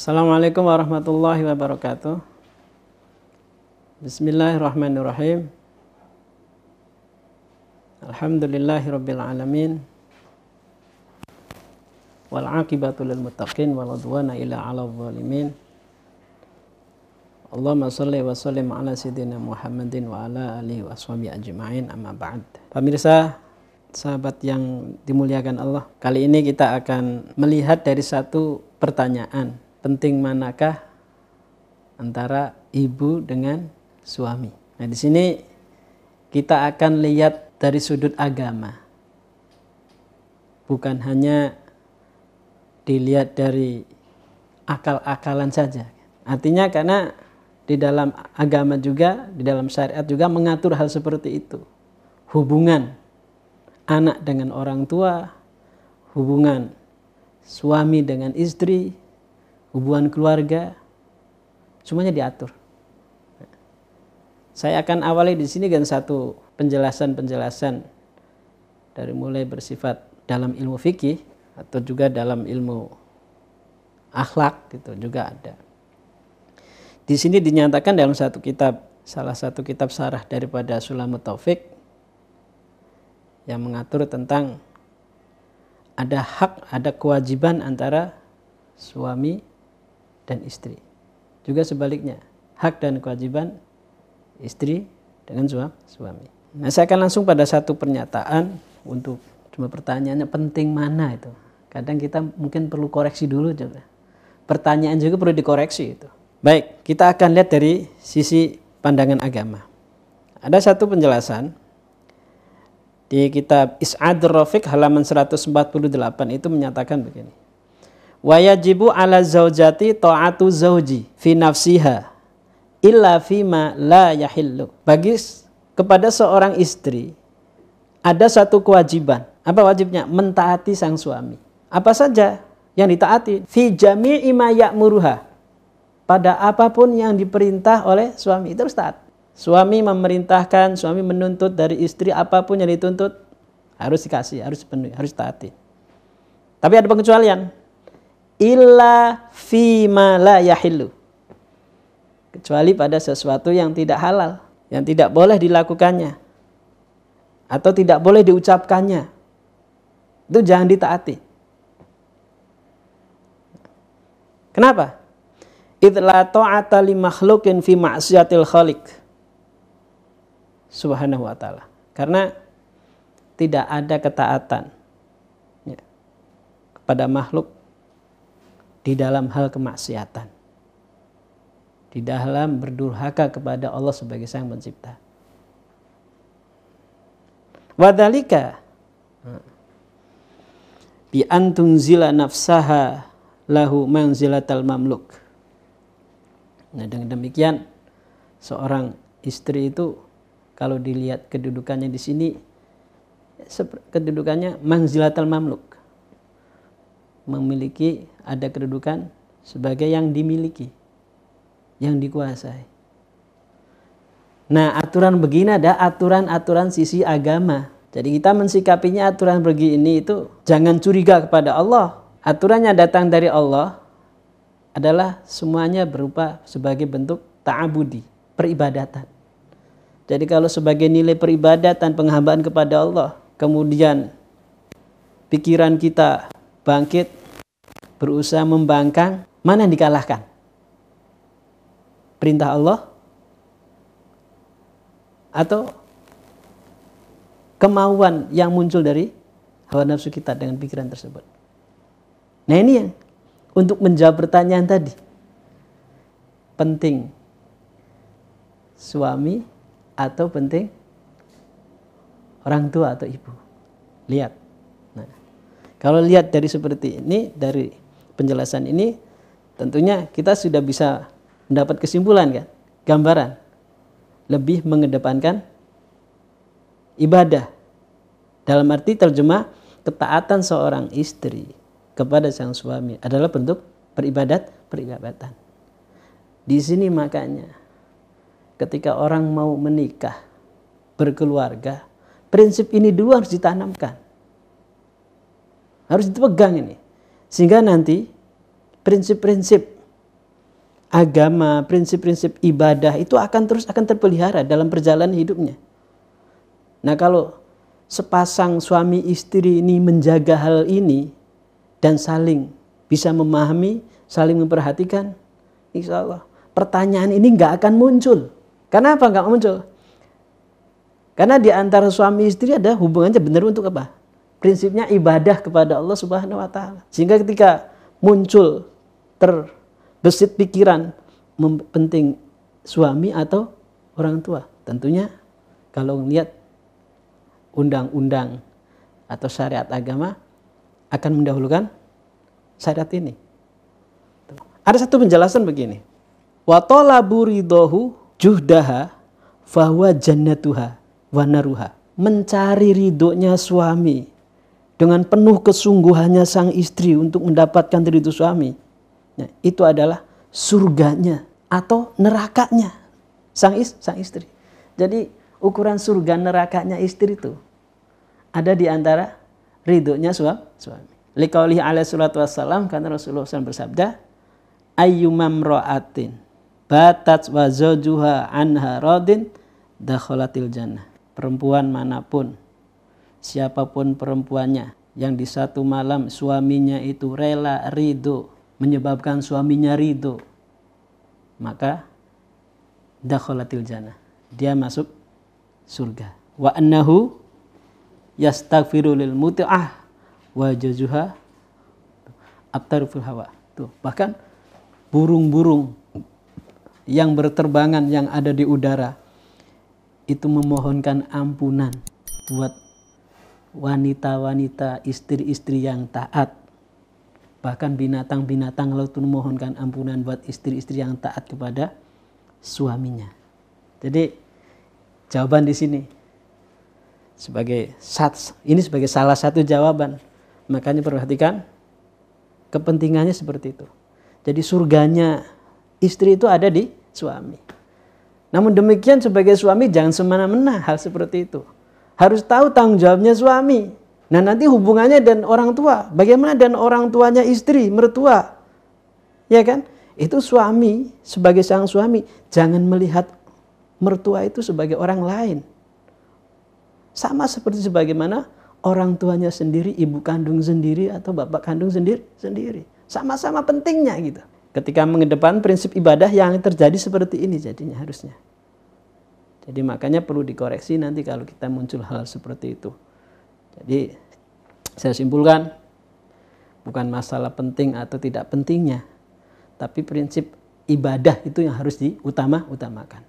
Assalamualaikum warahmatullahi wabarakatuh. Bismillahirrahmanirrahim. Alhamdulillahirabbil alamin. Wal aqibatu lil muttaqin wal udwana ila 'alal zalimin. Allahumma salli wa sallim ala sayyidina Muhammadin wa ala alihi wa sahbihi ajma'in amma ba'd. Pemirsa, sahabat yang dimuliakan Allah, kali ini kita akan melihat dari satu pertanyaan, penting manakah antara ibu dengan suami. Nah, di sini kita akan lihat dari sudut agama. Bukan hanya dilihat dari akal-akalan saja. Artinya karena di dalam agama juga, di dalam syariat juga mengatur hal seperti itu. Hubungan anak dengan orang tua, hubungan suami dengan istri, hubungan keluarga, semuanya diatur. Saya akan awali di sini dengan satu penjelasan-penjelasan dari mulai bersifat dalam ilmu fikih atau juga dalam ilmu akhlak gitu juga ada. Di sini dinyatakan dalam satu kitab, salah satu kitab sarah daripada Sulamut Taufik yang mengatur tentang ada hak, ada kewajiban antara suami dan istri. Juga sebaliknya, hak dan kewajiban istri dengan suami. Nah, saya akan langsung pada satu pernyataan untuk cuma pertanyaannya penting mana itu. Kadang kita mungkin perlu koreksi dulu juga. Pertanyaan juga perlu dikoreksi itu. Baik, kita akan lihat dari sisi pandangan agama. Ada satu penjelasan di kitab Is'ad Rafiq halaman 148 itu menyatakan begini. Wayajibu ala zaujati ta'atu zauji fi nafsiha illa fima la yahillu. Bagi kepada seorang istri ada satu kewajiban. Apa wajibnya? Mentaati sang suami. Apa saja yang ditaati? Fi jami'i ma ya'muruha pada apa pun yang diperintah oleh suami itu harus taat. Suami memerintahkan, suami menuntut dari istri apa pun yang dituntut harus dikasih, harus dipenuhi, harus taati. Tapi ada pengecualian. Illa fima la yahillu. Kecuali pada sesuatu yang tidak halal, yang tidak boleh dilakukannya. Atau tidak boleh diucapkannya. Itu jangan ditaati. Kenapa? idla ta'ata li makhlukin fi ma'siyatil khaliq subhanahu wa ta'ala karena tidak ada ketaatan ya, kepada makhluk di dalam hal kemaksiatan. Di dalam berdurhaka kepada Allah sebagai sang pencipta. Wadalika bi antunzila nafsaha lahu manzilatal mamluk. Nah dengan demikian seorang istri itu kalau dilihat kedudukannya di sini kedudukannya manzilatul mamluk memiliki ada kedudukan sebagai yang dimiliki yang dikuasai. Nah aturan begini ada aturan-aturan sisi agama. Jadi kita mensikapinya aturan begini itu jangan curiga kepada Allah. Aturannya datang dari Allah adalah semuanya berupa sebagai bentuk ta'abudi, peribadatan. Jadi kalau sebagai nilai peribadatan penghambaan kepada Allah, kemudian pikiran kita bangkit, berusaha membangkang, mana yang dikalahkan? Perintah Allah atau kemauan yang muncul dari hawa nafsu kita dengan pikiran tersebut. Nah ini yang untuk menjawab pertanyaan tadi. Penting suami atau penting orang tua atau ibu. Lihat. Kalau lihat dari seperti ini, dari penjelasan ini, tentunya kita sudah bisa mendapat kesimpulan kan, gambaran. Lebih mengedepankan ibadah. Dalam arti terjemah ketaatan seorang istri kepada sang suami adalah bentuk peribadat peribadatan. Di sini makanya ketika orang mau menikah, berkeluarga, prinsip ini dulu harus ditanamkan. Harus dipegang ini. Sehingga nanti prinsip-prinsip agama, prinsip-prinsip ibadah itu akan terus akan terpelihara dalam perjalanan hidupnya. Nah, kalau sepasang suami istri ini menjaga hal ini dan saling bisa memahami, saling memperhatikan, insya Allah pertanyaan ini nggak akan muncul. Kenapa nggak muncul? Karena di antara suami istri ada hubungannya benar untuk apa? Prinsipnya ibadah kepada Allah Subhanahu wa taala. Sehingga ketika muncul terbesit pikiran penting suami atau orang tua, tentunya kalau melihat undang-undang atau syariat agama akan mendahulukan syariat ini. Ada satu penjelasan begini. Wa talabu ridahu juhdaha fahuwa jannatuha wa naruha. Mencari ridhonya suami dengan penuh kesungguhannya sang istri untuk mendapatkan ridho suami. Nah, itu adalah surganya atau nerakanya sang, is, sang istri. Jadi ukuran surga nerakanya istri itu ada di antara ridhonya suami. Likaulihi alaihi salatu wassalam karena Rasulullah SAW bersabda, ayyumam ro'atin batat wa anha radin dakhalatil jannah. Perempuan mana pun siapa pun perempuannya yang di satu malam suaminya itu rela ridho menyebabkan suaminya ridho maka dakhalatil jannah. Dia masuk surga. Wa annahu yastaghfiru muti'ah wa jazuha hawa. Tuh bahkan burung-burung yang berterbangan yang ada di udara itu memohonkan ampunan buat wanita-wanita, istri-istri yang taat. Bahkan binatang-binatang laut pun memohonkan ampunan buat istri-istri yang taat kepada suaminya. Jadi jawaban di sini sebagai sats, ini sebagai salah satu jawaban. Makanya perhatikan kepentingannya seperti itu. Jadi surganya istri itu ada di suami. Namun demikian sebagai suami jangan semena-mena hal seperti itu harus tahu tanggung jawabnya suami. Nah nanti hubungannya dan orang tua. Bagaimana dan orang tuanya istri, mertua. Ya kan? Itu suami sebagai sang suami. Jangan melihat mertua itu sebagai orang lain. Sama seperti sebagaimana orang tuanya sendiri, ibu kandung sendiri atau bapak kandung sendiri, sendiri. Sama-sama pentingnya gitu. Ketika mengedepan prinsip ibadah yang terjadi seperti ini jadinya harusnya. Jadi makanya perlu dikoreksi nanti kalau kita muncul hal seperti itu. Jadi saya simpulkan bukan masalah penting atau tidak pentingnya, tapi prinsip ibadah itu yang harus diutama utamakan.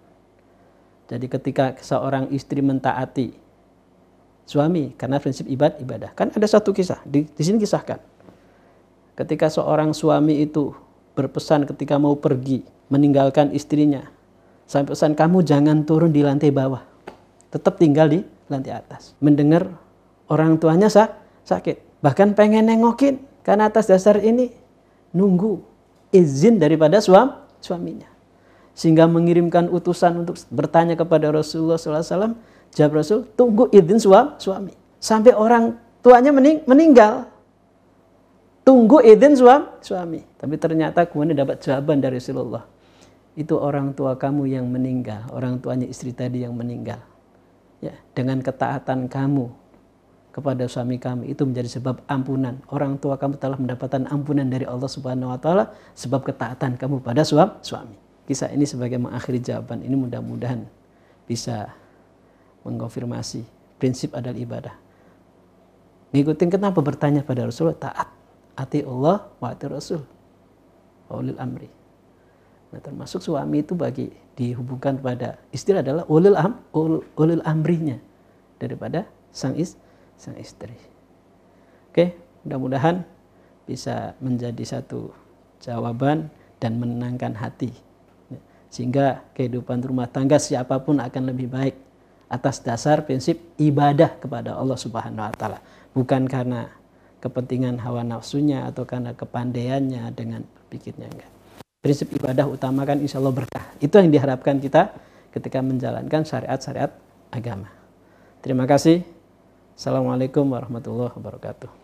Jadi ketika seorang istri mentaati suami karena prinsip ibad ibadah, kan ada satu kisah di, di sini kisahkan. Ketika seorang suami itu berpesan ketika mau pergi meninggalkan istrinya Sampai pesan kamu jangan turun di lantai bawah. Tetap tinggal di lantai atas. Mendengar orang tuanya sak sakit. Bahkan pengen nengokin. Karena atas dasar ini nunggu izin daripada suam, suaminya. Sehingga mengirimkan utusan untuk bertanya kepada Rasulullah SAW. Jawab Rasul, tunggu izin suam, suami. Sampai orang tuanya mening meninggal. Tunggu izin suam, suami. Tapi ternyata kemudian dapat jawaban dari Rasulullah itu orang tua kamu yang meninggal, orang tuanya istri tadi yang meninggal. Ya, dengan ketaatan kamu kepada suami kamu itu menjadi sebab ampunan. Orang tua kamu telah mendapatkan ampunan dari Allah Subhanahu wa taala sebab ketaatan kamu pada suami. Kisah ini sebagai mengakhiri jawaban ini mudah-mudahan bisa mengkonfirmasi prinsip adalah ibadah. Ngikutin kenapa bertanya pada Rasulullah taat. Ati Allah wa ati Rasul. Ulil amri. Nah, termasuk suami itu bagi dihubungkan pada istri adalah ulil am ul, ulil amrinya daripada sang is sang istri. Oke, mudah-mudahan bisa menjadi satu jawaban dan menenangkan hati. Sehingga kehidupan rumah tangga siapa pun akan lebih baik atas dasar prinsip ibadah kepada Allah Subhanahu wa taala, bukan karena kepentingan hawa nafsunya atau karena kepandaiannya dengan berpikirnya enggak prinsip ibadah utamakan insya Allah berkah. Itu yang diharapkan kita ketika menjalankan syariat-syariat agama. Terima kasih. Assalamualaikum warahmatullahi wabarakatuh.